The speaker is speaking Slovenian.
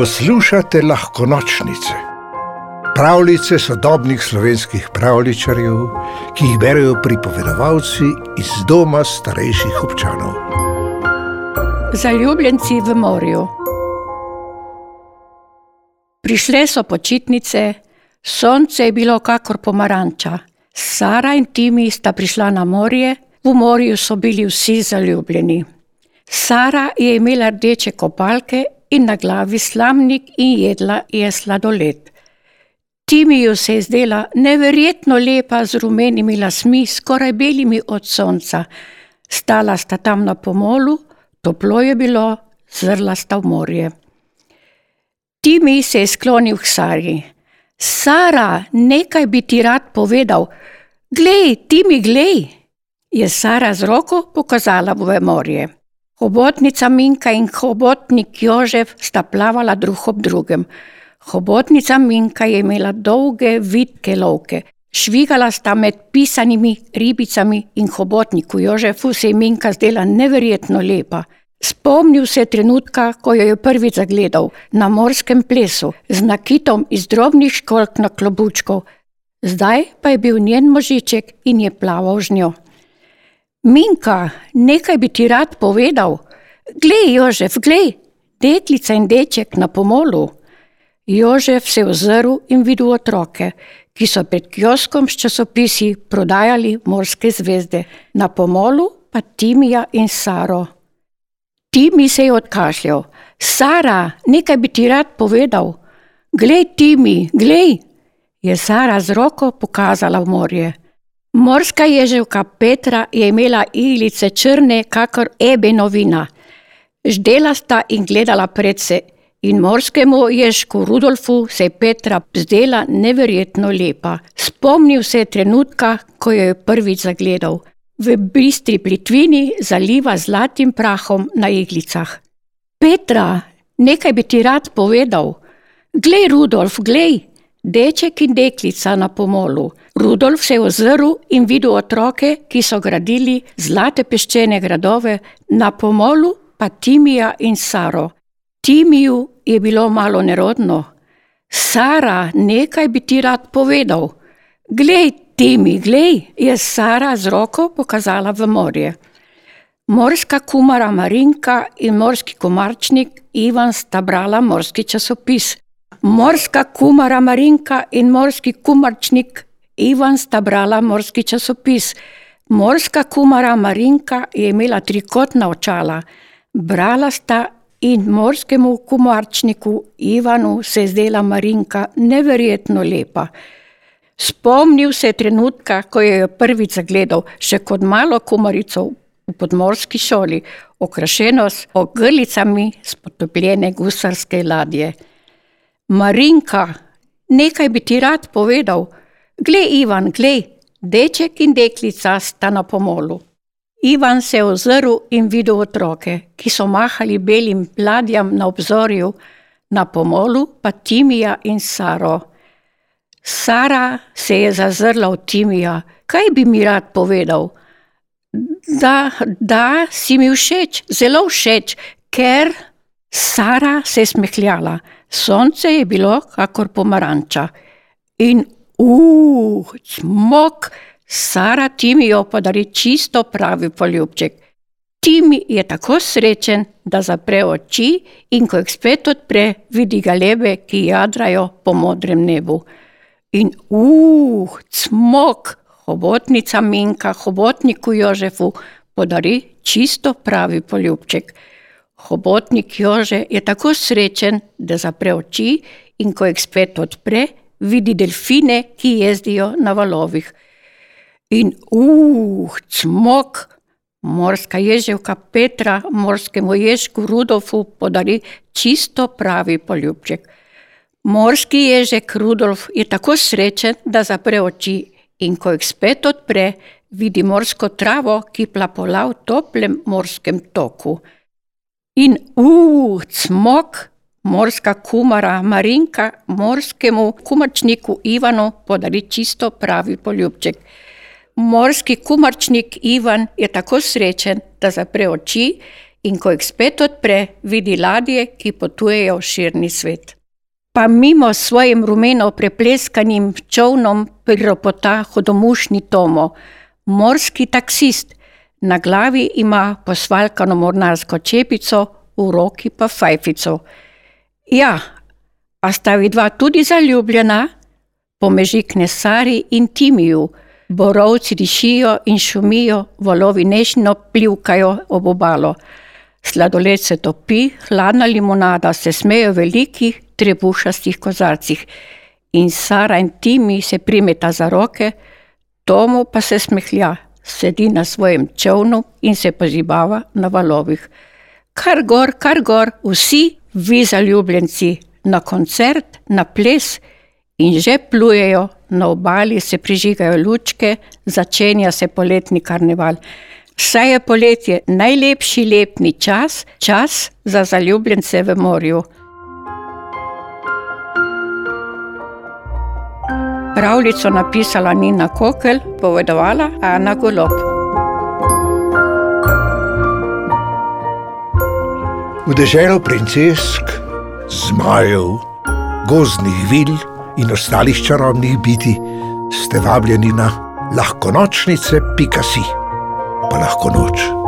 Poslušate lahko nočnice, pravljice sodobnih slovenskih pravličarjev, ki jih berijo pripovedovalci iz doma starejših občanov. Zaljubljenci v morju. Prišle so počitnice, sonce je bilo kakor pomaranča. Sara in Timi sta prišla na morje, v morju so bili vsi zaljubljeni. Sara je imela rdeče kopalke in na glavi slamnik in jedla je sladoled. Timiju se je zdela neverjetno lepa z rumenimi lasmi, skoraj belimi od sonca. Stala sta tam na pomolu, toplo je bilo, zrla sta v morje. Timi se je sklonil k Sari. Sara, nekaj bi ti rad povedal. Glej, Timi, glej! Je Sara z roko pokazala v morje. Hobotnica Minka in hobotnik Jožef sta plavala drug ob drugem. Hobotnica Minka je imela dolge, vitke lovke. Švigala sta med pisanimi ribicami in hobotniku Jožefu se je Minka zdela neverjetno lepa. Spomnil se je trenutka, ko jo je prvič zagledal na morskem plesu z nakitom iz drobnih školk na klobučkov. Zdaj pa je bil njen možiček in je plaval z njo. Minka, nekaj bi ti rad povedal. Glej, Jožef, glej, deklica in deček na pomolu. Jožef se je ozrl in videl otroke, ki so pred kioskom s časopisi prodajali morske zvezde, na pomolu pa Timija in Saro. Timi se je odkašljal. Sara, nekaj bi ti rad povedal. Glej, Timi, glej, je Sara z roko pokazala v morje. Morska ježevka Petra je imela iglice črne, kakor ebenovina. Ždela sta in gledala predse, in morskemu ježku Rudolfu se je Petra zdela neverjetno lepa. Spomnil se je trenutka, ko jo je prvič zagledal. V bistri plitvini zaliva zlatim prahom na iglicah. Petra, nekaj bi ti rad povedal. Glej, Rudolf, glej, deček in deklica na pomolu. Rudolf se je ozrl in videl otroke, ki so gradili zlate peščene gradove, na pomolu pa Timija in Saro. Timiju je bilo malo nerodno. Sara, nekaj bi ti rad povedal. Glej, Timi, glej, je Sara z roko pokazala v morje. Morska kumara Marinka in morski komarčnik Ivan sta brala morski časopis. Morska kumara Marinka in morski kumarčnik Ivan sta brala morski časopis. Morska kumara Marinka je imela trikotna očala. Brala sta in morskemu kumarčniku Ivanu se je zdela Marinka neverjetno lepa. Spomnil se je trenutka, ko jo je prvič zagledal, še kot malo kumarico v podmorski šoli, okrašeno s ogrlicami s potopljene gusarske ladje. Marinka, nekaj bi ti rad povedal. Glej, Ivan, glej, deček in deklica sta na pomolu. Ivan se je ozrl in videl otroke, ki so mahali belim ladjam na obzorju, na pomolu pa Timija in Saro. Sara se je zazrla v Timija. Kaj bi mi rad povedal? Da, da si mi všeč, zelo všeč, ker Sara se je smehljala. Sonce je bilo kakor pomaranča. In uf, smok, Sara Timijo podari čisto pravi poljubček. Timi je tako srečen, da zapre oči in ko jih spet odpre, vidi galebe, ki jadrajo po modrem nebu. In uf, smok, hobotnica Minka, hobotniku Jožefu podari čisto pravi poljubček. Hobotnik Jože je tako srečen, da zapre oči in ko jih spet odpre, vidi delfine, ki jezdijo na valovih. In uf, cmok, morska ježevka Petra morskemu ježku Rudolfu podari čisto pravi poljubček. Morski ježek Rudolf je tako srečen, da zapre oči in ko jih spet odpre, vidi morsko travo, ki plapola v toplem morskem toku. In uf, cmok, morska kumara Marinka morskemu kumarčniku Ivanu podari čisto pravi poljubček. Morski kumarčnik Ivan je tako srečen, da zapre oči in ko jih spet odpre, vidi ladje, ki potujejo v širni svet. Pa mimo svojim rumeno prepleskanim čovnom priropota hodomušni Tomo, morski taksist, na glavi ima posvalkano mornarsko čepico, v roki pa fajfico. Ja, a sta vidva tudi zaljubljena? Pomežikne Sari in Timiju, borovci dišijo in šumijo, valovi nežno plivkajo ob obalo. Sladoled se topi, hladna limonada se smejo v velikih trebušastih kozarcih. In Sara in Timi se primeta za roke, Tomu pa se smehlja, sedi na svojem čovnu in se pozibava na valovih. Kar gor, kar gor, vsi vi zaljubljenci, na koncert, na ples in že plujejo, na obali se prižigajo lučke, začenja se poletni karneval. Saj je poletje najlepši letni čas, čas za zaljubljence v morju. Pravljico napisala Nina Kokel, povedovala Ana Golob. V deželo princesk, zmajev, gozdnih vil in ostalih čarobnih biti ste vabljeni na lahko nočnice, pika si pa lahko noč.